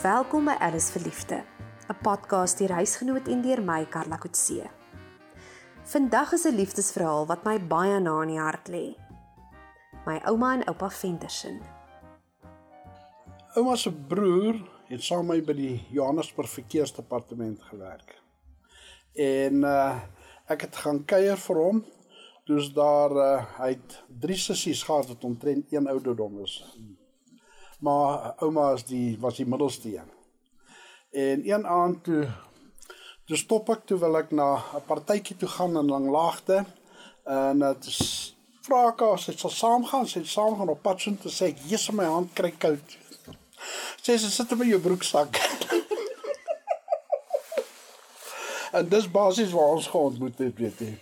Welkom by Alice Verliefde, 'n podcast deur huisgenoot en deur my Karla Kutse. Vandag is 'n liefdesverhaal wat my baie na in die hart lê. My ouma en oupa Venterson. Ouma se broer het saam met my by die Johannesburg Verkeersdepartement gewerk. En uh ek het gaan kuier vir hom. Dis daar uh, hy het drie sissies gehad wat omtrent een ouderdom is. Maar ouma is die was die middelste een. En een aand toe toe stop ek toe wil ek na 'n partytjie toe gaan in Langlaagte. En dit vra ek as sy sal saamgaan, sy het saamgaan op pad so toe sê "Jesus, my hand kry koud." Sê sy sit in jou broeksak. en dis basies waar ons geontmoet het, weet jy.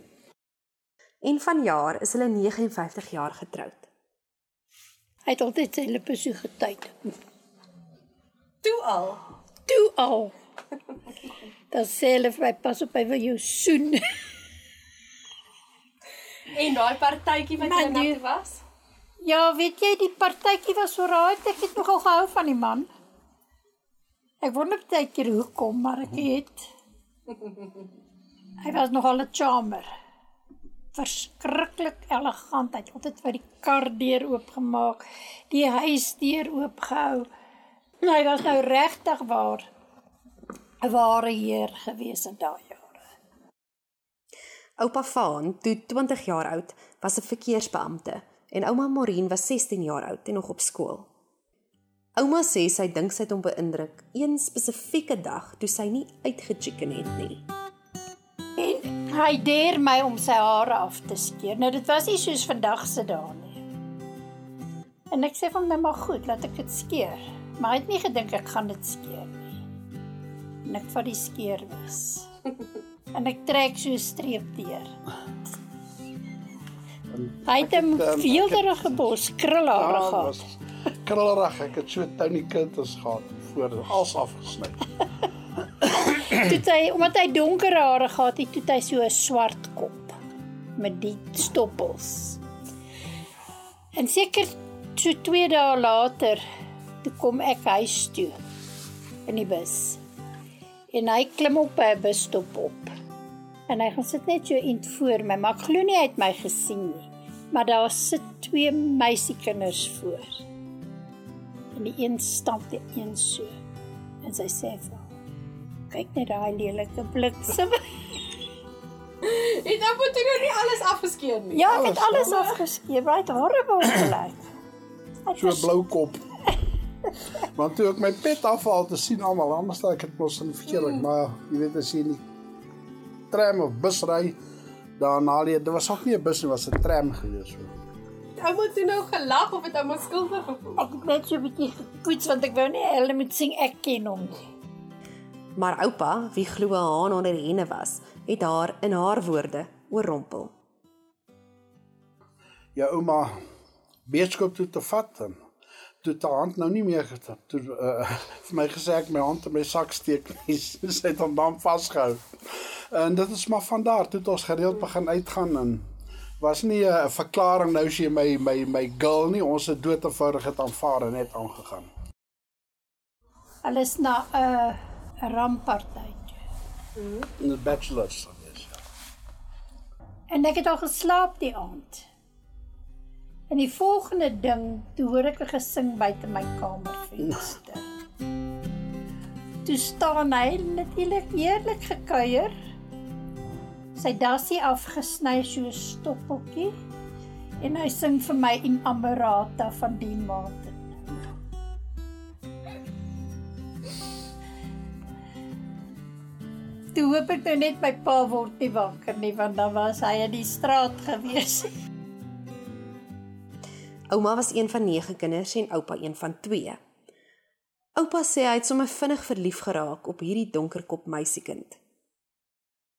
En vanjaar is hulle 59 jaar getroud. Hy het altyd sy lippe so getuig. Toe al. Toe al. Dan sê hulle vir my pas op hy wil jou soen. En daai partytjie wat jy jy- toe was? Ja, weet jy die partytjie was so raai, ek het nogal gehou van die man. Ek wonder baie keer hoekom, maar ek het Hy was nogal 'n charmer. Verskriklik elegant. Hy het altyd vir die kardeur oopgemaak, die huisdeur oopgehou. Hy was nou regtig waar 'n ware heer gewees in daai jare. Oupa Vaan, toe 20 jaar oud, was 'n verkeersbeampte en ouma Morien was 16 jaar oud en nog op skool. Ouma sê sy dink sy het hom beïndruk een spesifieke dag toe sy nie uitgechicken het nie. Hy deer my om sy hare af te skeer. Nou dit was nie soos vandag se dae nie. En ek sê vir hom nou maar goed, laat ek dit skeer. Maar hy het nie gedink ek gaan dit skeer nie. En ek vat die skeermes. en ek trek so 'n streep deur. Hy het 'n ehm, veelderige bos krulhare Ja, gehad. krullerig. Ek het so Tony Kinters gehad voor als afgesny. Toe hy omdat hy donker hare gehad het, toe hy so 'n swart kop met die stoppels. En seker so 2 dae later toe kom ek huis toe in die bus. En hy klim op 'n busstop op. En hy gaan sit net so int voor my, maar ek glo nie hy het my gesien nie. Maar daar sit twee meisiekinders voor. En die een stamp die een so. En sy sê vir kyk net daai lelike bliksem. Het ou toe nou nie alles afgeskeer nie. Ja, ek het alles afgeskeer. Het horrible gelyk. So 'n blou kop. Want toe ek my pet afhaal te sien almal anders dan ek het mos in verkeering, maar jy weet as jy in die tram of bus ry, dan haal jy, dit was ook nie 'n bus nie, was 'n tram gewees so. Ou moet toe nou gelag of het ou maar skuldig gevoel? Ek het net so 'n bietjie gepoets want ek wou nie hulle moet sing ek ken hom nie. Maar oupa, wie glo 'n haan onder die henne was, het haar in haar woorde oorrompel. Jou ouma beeskop toe te vat en toe te hand nou nie meer getap. Toe uh, vir my gesê ek my hand in my sak steek nie. Sy het hom dan vasgehou. En dit is maar van daar toe het ons gereeld begin uitgaan en was nie 'n verklaring nou as jy my my my girl nie ons het dood eenvoudig het aanvaar en net aangegaan. Hulle is na 'n uh, 'n rampparty toe. In die bachelors gewees. Ja. En ek het al geslaap die aand. En die volgende ding, toe hoor ek 'n gesing buite my kamervenster. Toe staan hy natuurlik heerlik gekuier. Sy dassie afgesny so 'n stoppeltjie en hy sing vir my in Amberata van die Martin. Toe hoop ek nou net my pa word nie wakker nie want dan was hy in die straat gewees. Ouma was een van 9 kinders en oupa een van 2. Oupa sê hy het sommer vinnig verlief geraak op hierdie donkerkop meisiekind.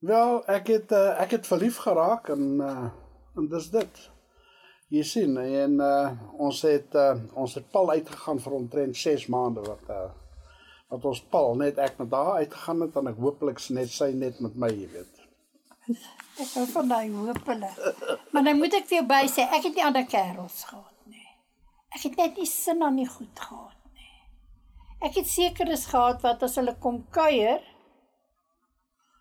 Wel, ek het uh, ek het verlief geraak en uh, en dis dit. Jy sien en uh, ons het uh, ons het pal uitgegaan vir omtrent 6 maande wat uh, wat ons pal net ek met haar uitgegaan het en ek hooplik net sy net met my, jy weet. Ek hou van daai hoopele. Maar nou moet ek vir jou by sê, ek het nie ander kerels gehad nie. Ek het net nie sin aan die goed gehad nie. Ek het seker is gehad wat as hulle kom kuier,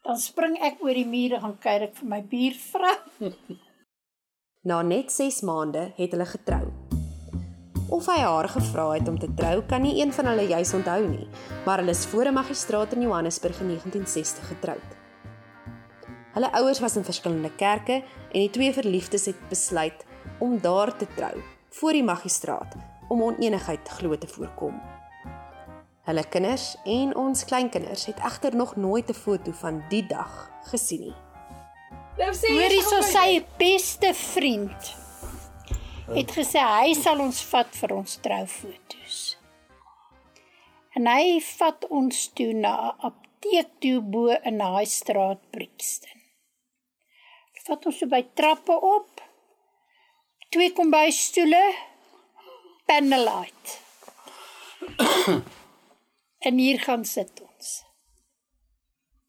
dan spring ek oor die mure gaan kuier ek vir my buurvrou. Na net 6 maande het hulle getrou. Of hy haar gevra het om te trou, kan nie een van hulle juis onthou nie, maar hulle is voor 'n magistraat in Johannesburg in 1960 getroud. Hulle ouers was in verskillende kerke en die twee verliefdes het besluit om daar te trou voor die magistraat om onenigheid glo te voorkom. Hulle kinders en ons kleinkinders het egter nog nooit 'n foto van die dag gesien nie. Nou sê jy hierso sy beste vriend het gesê hy sal ons vat vir ons troufoto's. En hy vat ons toe na 'n apteek toe bo in daai straat Brixton. Hy vat ons so by trappe op. Twee kombuisstoele, panelite. en hier gaan sit ons.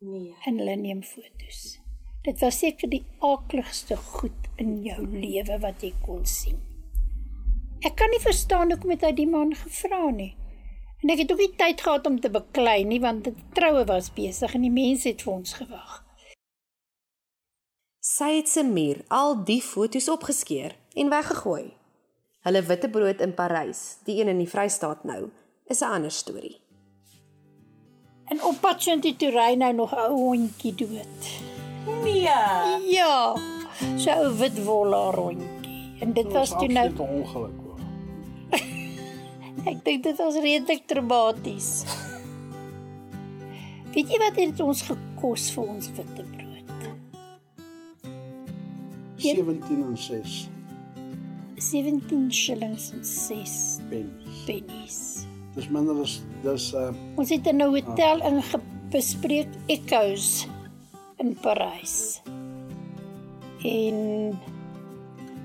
Nee. en hulle neem fotos. Dit was seker die aakligste goed in jou lewe wat jy kon sien. Ek kan nie verstaan hoekom het hy die man gevra nie. En ek het ook nie tyd gehad om te beklei nie want die troue was besig en die mense het vir ons gewag. Sy het se muur al die foto's opgeskeur en weggegooi. Hulle witbrood in Parys, die een in die Vrystaat nou, is 'n ander storie. En op pad Shinty toe ry nou nog 'n ou hondjie dood. Nee. Ja, so 'n wit wolle hondjie. En dit was toe nou 'n ongeluk. Ek dink dit was redelik traumaties. Weet jy wat het ons gekos vir ons witbrood? 17 en 6 17 shillings en 6 pennies. pennies. Dis minder as dis uh Ons het in 'n hotel ingebespreek Echoes in Parys. En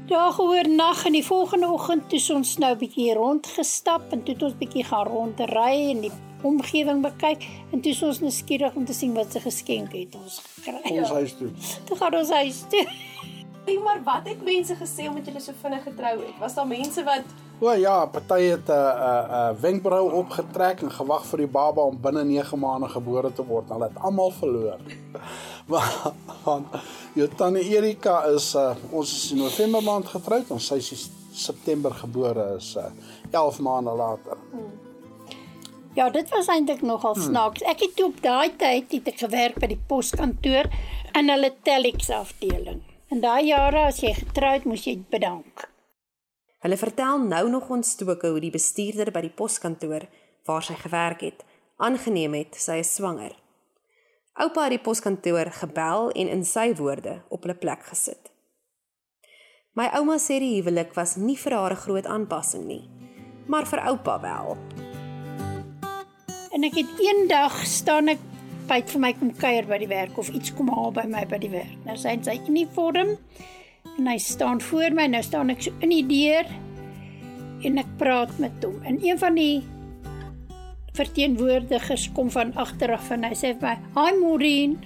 daar gehoor nag en die volgende oggend toe is ons nou 'n bietjie rondgestap en toe het ons bietjie gaan rondry en die omgewing bekyk en toe is ons nuuskierig om te sien wat se geskenke het ons gekry. ons huis toe. Toe gaan ons huis toe. Hey, maar wat het mense gesê omdat julle so vinnig getrou het? Was daar mense wat O ja, party het 'n uh, 'n uh, uh, wenkbrau opgetrek en gewag vir die baba om binne 9 maande gebore te word. Hulle het almal verloor. Want want jou tannie Erika is uh, ons is in November maand getroud en sy is September gebore is uh, 11 maande later. Ja, dit was eintlik nogal snaaks. Ek het toe op daai tyd het ek gewerk by die poskantoor in hulle telex afdeling. In daai jare as jy getroud moes jy bedank. Hulle vertel nou nog ontstoke hoe die bestuurder by die poskantoor waar sy gewerk het, aangeneem het sy is swanger. Oupa het die poskantoor gebel en in sy woorde op hulle plek gesit. My ouma sê die huwelik was nie vir haar 'n groot aanpassing nie, maar vir oupa wel. En ek het eendag staan ek by vir my kom kuier by die werk of iets kom haal by my by die werk. Nou sy het sy uniform en hy staan voor my. Nou staan ek so in die deur en ek praat met hom. En een van die verteenwoordigers kom van agter af en hy sê vir my: "Hi Maureen."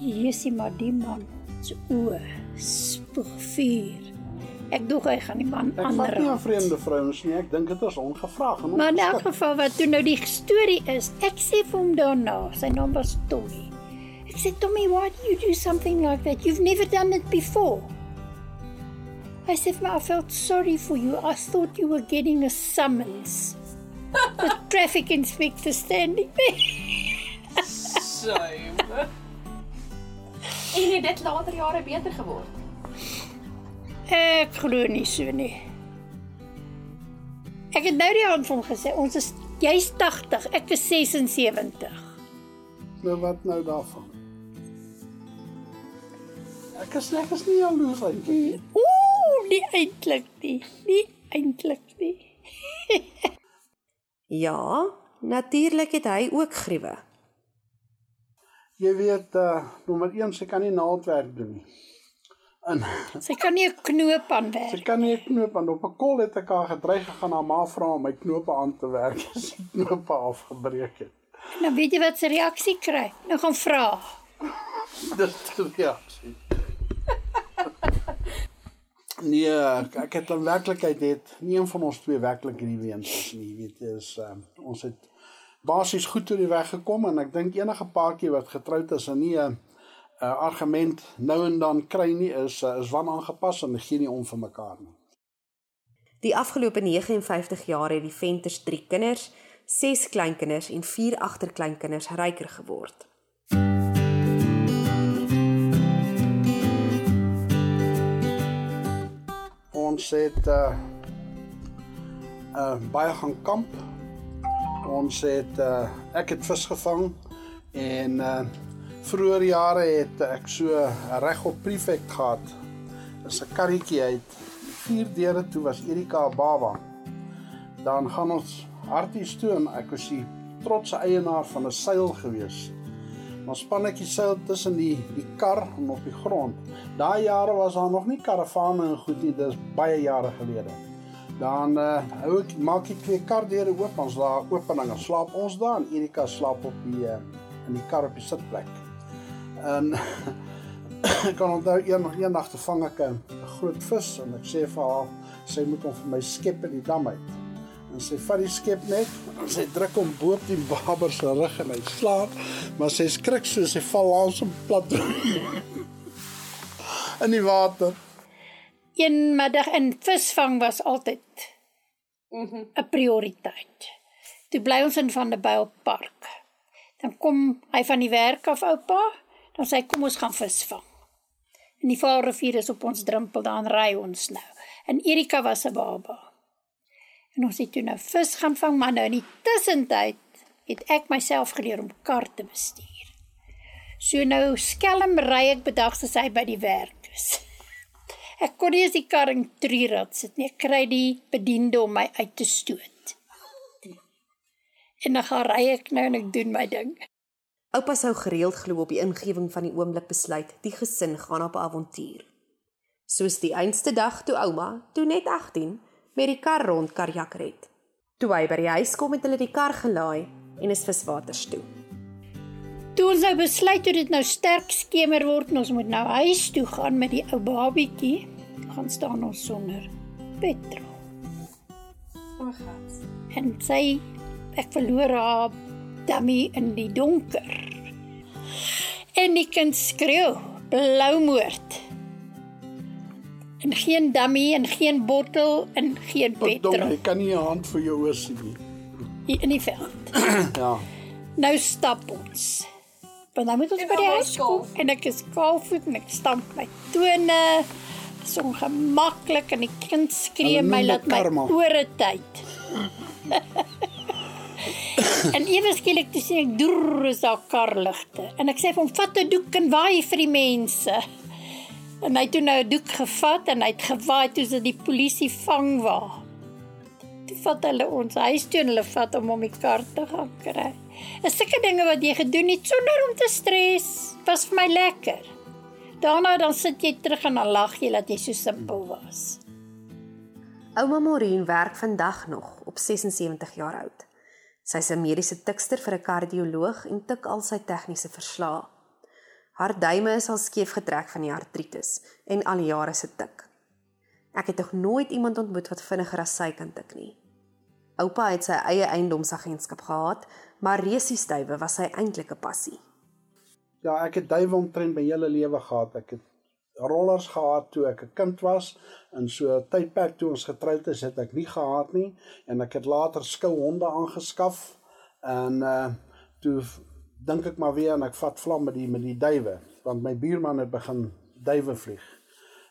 Jessie, maar die man se oë spoeg vuur. Ek dog hy gaan die man Ek vat nie aan vreemde vrouens nie. Ek dink dit is ongevraagd Maar in elk geval wat toe nou die storie is, ek sê vir hom daarna, sy naam was Tommy. Ek sê Tommy, why do you do something like that? You've never done it before. I said, I felt sorry for you. I thought you were getting a summons. The traffic inspector standing there. shame? en het dit later jare beter geword? Ek glo nie so nie. Ek het nou die hand hom gesê, ons is jy's 80, ek is 76. Nou wat nou daarvan? Ek is ek is nie jaloers eintlik nie. Ooh, nie eintlik nie. Nie eintlik nie. Ja, natuurlik het hy ook gruwe. Jy weet uh nommer 1 sy kan nie naaldwerk doen nie. En Sy kan nie 'n knoop aan sy kan nie 'n knoop aan op 'n kol het ek haar gedreig gegaan haar ma vra om my knope aan te werk as die knope afgebreek het. Nou weet jy wat sy reaksie kry. Nou gaan vra. Dis die reaksie. Nee, ek, het in werklikheid het nie een van ons twee werklik hierdie weens nie. Jy weet is uh, ons het basies goed deur die weg gekom en ek dink enige paartjie wat getroud is en nie 'n 'n argument nou en dan kry nie is uh, is wan aangepas en gee nie om vir mekaar nie. Die afgelope 59 jaar het die Venters 3 kinders, 6 kleinkinders en 4 agterkleinkinders ryker geword. Ons het uh uh baie gaan kamp. Ons het uh ek het vis gevang en uh vroeër jare het ek so reg op prefect gehad. Is 'n karretjie uit vier deure toe was Erika baba. Dan gaan ons harties toe en ek was die trotse eienaar van 'n seil gewees. Ons spannetjie seil tussen die die kar en op die grond. Daai jare was daar nog nie karavane en goed nie, dis baie jare gelede. Dan uh hou ek maak ek twee kardeure oop, ons daar opening en slaap ons daar en Erika slaap op die uh, in die kar op die sitplek. En ek kan onthou een eendag te vang ek 'n groot vis en ek sê vir haar sy moet hom vir my skep in die dam uit. En sy vat die skep net en sy druk hom bo op die baber se rug en hy slaap, maar sy skrik so sy val langs hom plat in die water. Een middag in visvang was altyd 'n prioriteit. Toe bly ons in van der Byl Park. Dan kom hy van die werk af oupa, dan sê hy kom ons gaan visvang. En die Vaalrivier is op ons drempel, dan ry ons nou. En Erika was 'n baba. En ons het toe nou vis gaan vang, maar nou in die tussentyd het ek myself geleer om kar te bestuur. So nou skelm ry ek bedags as hy by die werk is. Ek kon nie eens die kar in trierad sit nie. Ek kry die bediende om my uit te stoot. En dan gaan ry ek nou en ek doen my ding. Oupa sou gereeld glo op die ingewing van die oomblik besluit die gesin gaan op 'n avontuur. Soos die einste dag toe ouma, toe net 18, met die kar rond Karjak red. Toe hy by die huis kom het hulle die kar gelaai en is viswaters toe. Toe ons nou besluit toe dit nou sterk skemer word en ons moet nou huis toe gaan met die ou babietjie, gaan staan ons sonder petrol. O God. En sy ek verloor haar dummy in die donker. En die kind skreeu, blaumoord. En geen dummy en geen bottel en geen petrol jy kan nie 'n hand vir jou oor sien nie. hier in die veld. Ja. Nou stap ons. Want dan moet ons En by die huis is kom en ek is kaalvoet en ek stamp my tone. So ongemaklik en die kind skree my laat dit my karma. ore tyd. en ewe skielik toe sien ek droer is daar karligte en ek sê vir hom vat 'n doek en waai vir die mense. En hy het toe nou 'n doek gevat en hy het gewaai toe sit die polisie vang waar. Toe vat hulle ons huis toe en hulle vat hom om die kar te gaan kry. Is sulke dinge wat jy gedoen het sonder om te stres. Was vir my lekker. Daarna dan sit jy terug en dan lag jy dat jy so simpel was. Ouma Maureen werk vandag nog op 76 jaar oud. Sy's 'n mediese tikster vir 'n kardioloog en tik al sy tegniese verslae. Haar duime is al skeef getrek van die artritis en al jare se tik. Ek het nog nooit iemand ontmoet wat vinniger as sy kan tik nie. Oupa het sy eie eiendomsagentskap gehad, maar resiesduwe was sy eintlike passie. Ja, ek het duiwe omtrent my hele lewe gehad. Ek het rollers gehad toe ek 'n kind was en so tydperk toe ons getroud is, het ek nie gehad nie en ek het later skouhonde aangeskaf en uh toe dink ek maar weer en ek vat vlam met die met die duwe want my buurman het begin duwe vlieg.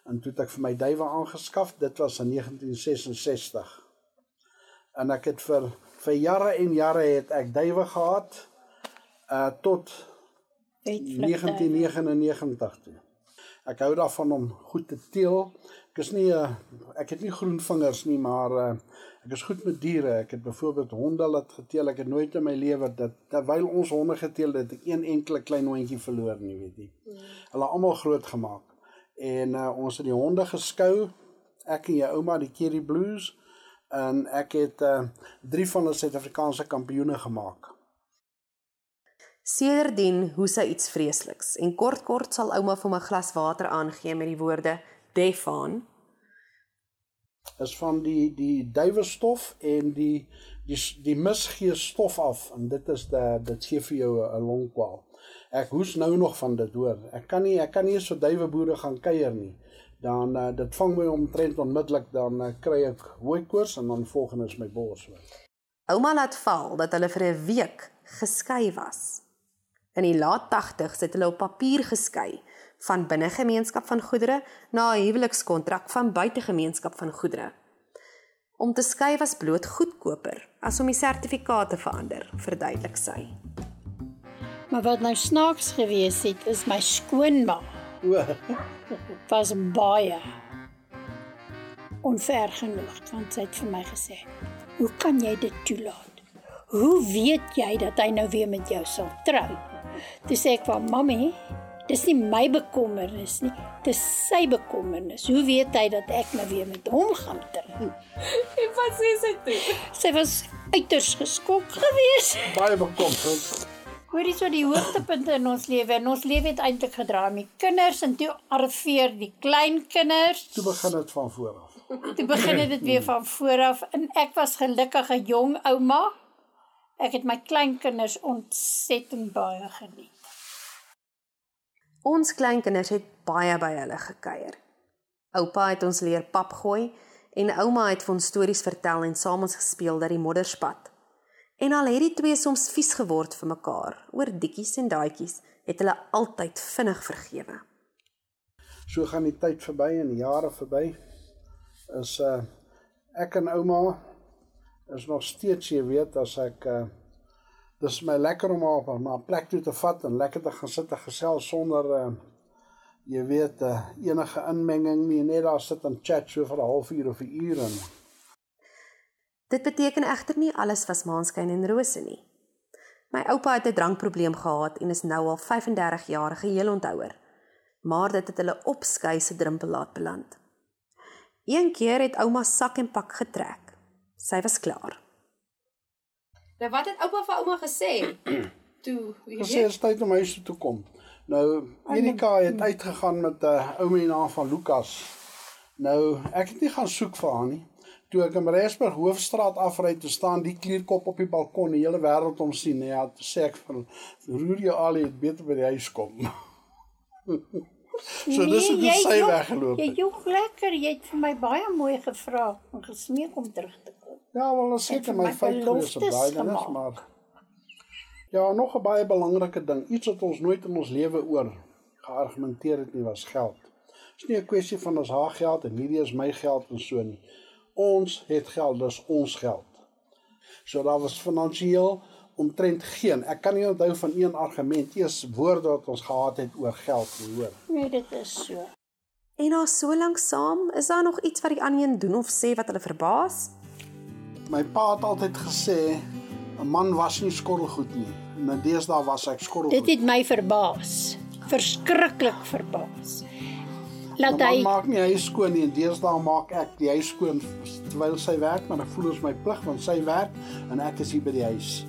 En toe het ek vir my duwe aangeskaf. Dit was in 1966. En ek het vir vir jare en jare het ek duwe gehad uh tot 1999 toe. Ek hou daarvan om goed te teel. Ek is nie 'n uh, ek het nie groen vingers nie, maar uh, ek is goed met diere. Ek het byvoorbeeld honde laat geteel. Ek het nooit in my lewe dat terwyl ons honde geteel het, ek een enkele klein hondjie verloor nie, weet jy. Hulle almal groot gemaak. En uh, ons het die honde geskou. Ek en jou ouma die Kerry Blues en ek het uh, drie van hulle Suid-Afrikaanse kampioene gemaak. Sedertdien hoes sy iets vreesliks en kort kort sal ouma vir my glas water aangee met die woorde Defaan. is van die die duiwestof en die die die mis gee stof af en dit is dat dit gee vir jou 'n longkwaal. Ek hoes nou nog van dit hoor. Ek kan nie ek kan nie so duiweboere gaan kuier nie. Dan uh, dit vang my omtrent onmiddellik dan uh, kry ek hooikoors en dan volgende is my bors. Ouma laat val dat hulle vir 'n week geskei was. In die laat 80s het hulle op papier geskei van binnegemeenskap van goedere na 'n huwelikskontrak van buitegemeenskap van goedere. Om te skei was bloot goedkoper as om die sertifikaat te verander, verduidelik sy. Maar wat nou snaaks gewees het, is my skoonma O, was baie onver genoeg want sy het vir my gesê, "Hoe kan jy dit toelaat? Hoe weet jy dat hy nou weer met jou sal trou?" Toe sê ek vir mammy, dis nie my bekommernis nie, dis sy bekommernis. Hoe weet hy dat ek nou weer met hom gaan trou? En wat sê sy toe? Sy was uiters geskok geweest. baie bekommerd. Hoorie so die hoogtepunte in ons lewe. En ons lewe het eintlik gedraai met kinders en toe arriveer die kleinkinders. Toe begin dit van voor af. Toe begin dit weer van voor af en ek was gelukkig 'n jong ouma. Ek het my kleinkinders ontsettend baie geniet. Ons kleinkinders het baie by hulle gekuier. Oupa het ons leer pap gooi en ouma het vir ons stories vertel en saam ons gespeel dat die modderspat. En al het die twee soms vies geword vir mekaar oor dikkies en daadjies, het hulle altyd vinnig vergewe. So gaan die tyd verby en die jare verby. Is uh ek en ouma is nog steeds, jy weet, as ek uh dis my lekker om op 'n plek toe te vat en lekker te gaan sit en gesels sonder uh jy weet uh, enige inmenging nie, net daar sit en chat so vir 'n halfuur of 'n uur en Dit beteken egter nie alles was maanskyn en rose nie. My oupa het 'n drankprobleem gehad en is nou al 35 jaar geheel onthouer. Maar dit het hulle opskei se drempel laat beland. Een keer het ouma sak en pak getrek. Sy was klaar. Nou wat het oupa vir ouma gesê? Toe, jy weet, is tyd om huis toe te kom. Nou Erika het uitgegaan met 'n uh, ou mens naam van Lukas. Nou ek het nie gaan soek vir haar nie. Toe ek in Rensburg Hoofstraat afry te staan, die klierkop op die balkon, die hele wêreld om sien, ja, toe sê ek vir roer jy al, jy het beter by die huis kom. so dis hoe Nee, jy sy weggeloop Jy het. jog lekker, jy het vir my baie mooi gevra en gesmeek om terug te kom. Ja, wel is seker vir my fout gewees op daai ding is, gemaak. maar Ja, nog 'n baie belangrike ding, iets wat ons nooit in ons lewe oor geargumenteer het nie, was geld. Dit is nie 'n kwessie van ons haar geld en hierdie is my geld en so nie. Ons het geld, dis ons geld. So daar was finansiëel omtrent geen. Ek kan nie onthou van een argument eers woorde wat ons gehad het oor geld nie, hoor. Nee, dit is so. En na so lank saam, is daar nog iets wat die ander een doen of sê wat hulle verbaas? My pa het altyd gesê 'n man was nie skottelgoed nie. En deesdae was ek skottelgoed. Dit het my verbaas. Verskriklik verbaas. Laat man hy maak nie huis skoon nie en deesdae maak ek die huis skoon terwyl sy werk, maar ek voel ons my plig want sy werk en ek is hier by die huis.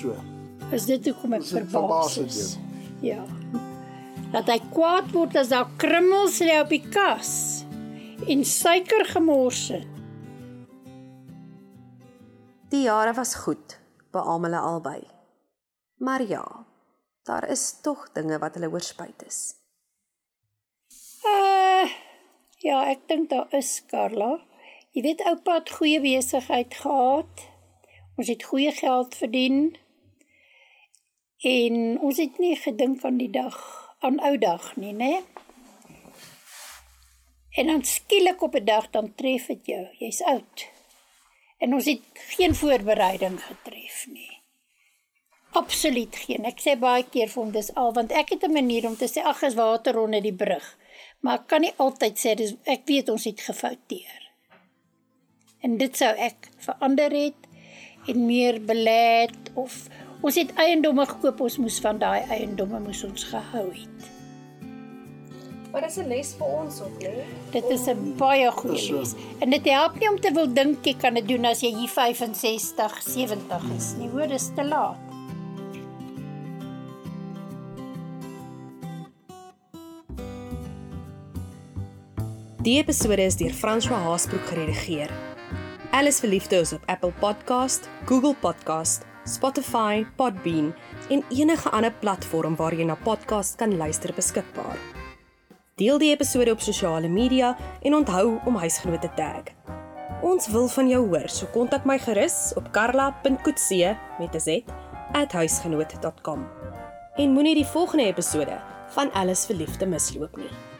So. is dit hoekom ek Is dit verbaas verbaasend, is. Ja. Dat hy kwaad word as daar krummels lê op die kas en suiker gemors het. Die jare was goed, beamoel hulle albei. Maar ja, daar is tog dinge wat hulle oorspyt is. Uh ja, ek dink daar is Karla. Jy weet oupa het goeie besigheid gehad. Ons het goeie geld verdien. En ons het nie gedink aan die dag, aan ou dag nie, né? En dan skielik op 'n dag dan tref dit jou. Jy's oud. En ons het geen voorbereiding getref nie. Absoluut geen. Ek sê baie keer vir hom dis al want ek het 'n manier om te sê ag is water onder die brug. Maar ek kan nie altyd sê dis ek weet ons het gefouteer. En dit sou ek verander het en meer belê het of ons het eiendomme gekoop, ons moes van daai eiendomme moes ons gehou het. Maar dis 'n les vir ons ook, né? Dit is 'n baie goeie so. les. En dit help nie om te wil dink jy kan dit doen as jy hier 65, 70 is nie. Hoor, dis te laat. Die episode is deur François Haasbroek geredigeer. Alles verliefde is op Apple Podcast, Google Podcast, Spotify, Podbean en enige ander platform waar jy na podcast kan luister beskikbaar. Deel die episode op sosiale media en onthou om huisgenote te tag. Ons wil van jou hoor, so kontak my gerus op karla.coetzee met 'n z @huisgenoot.com. En moenie die volgende episode van Alles vir Liefde misloop nie.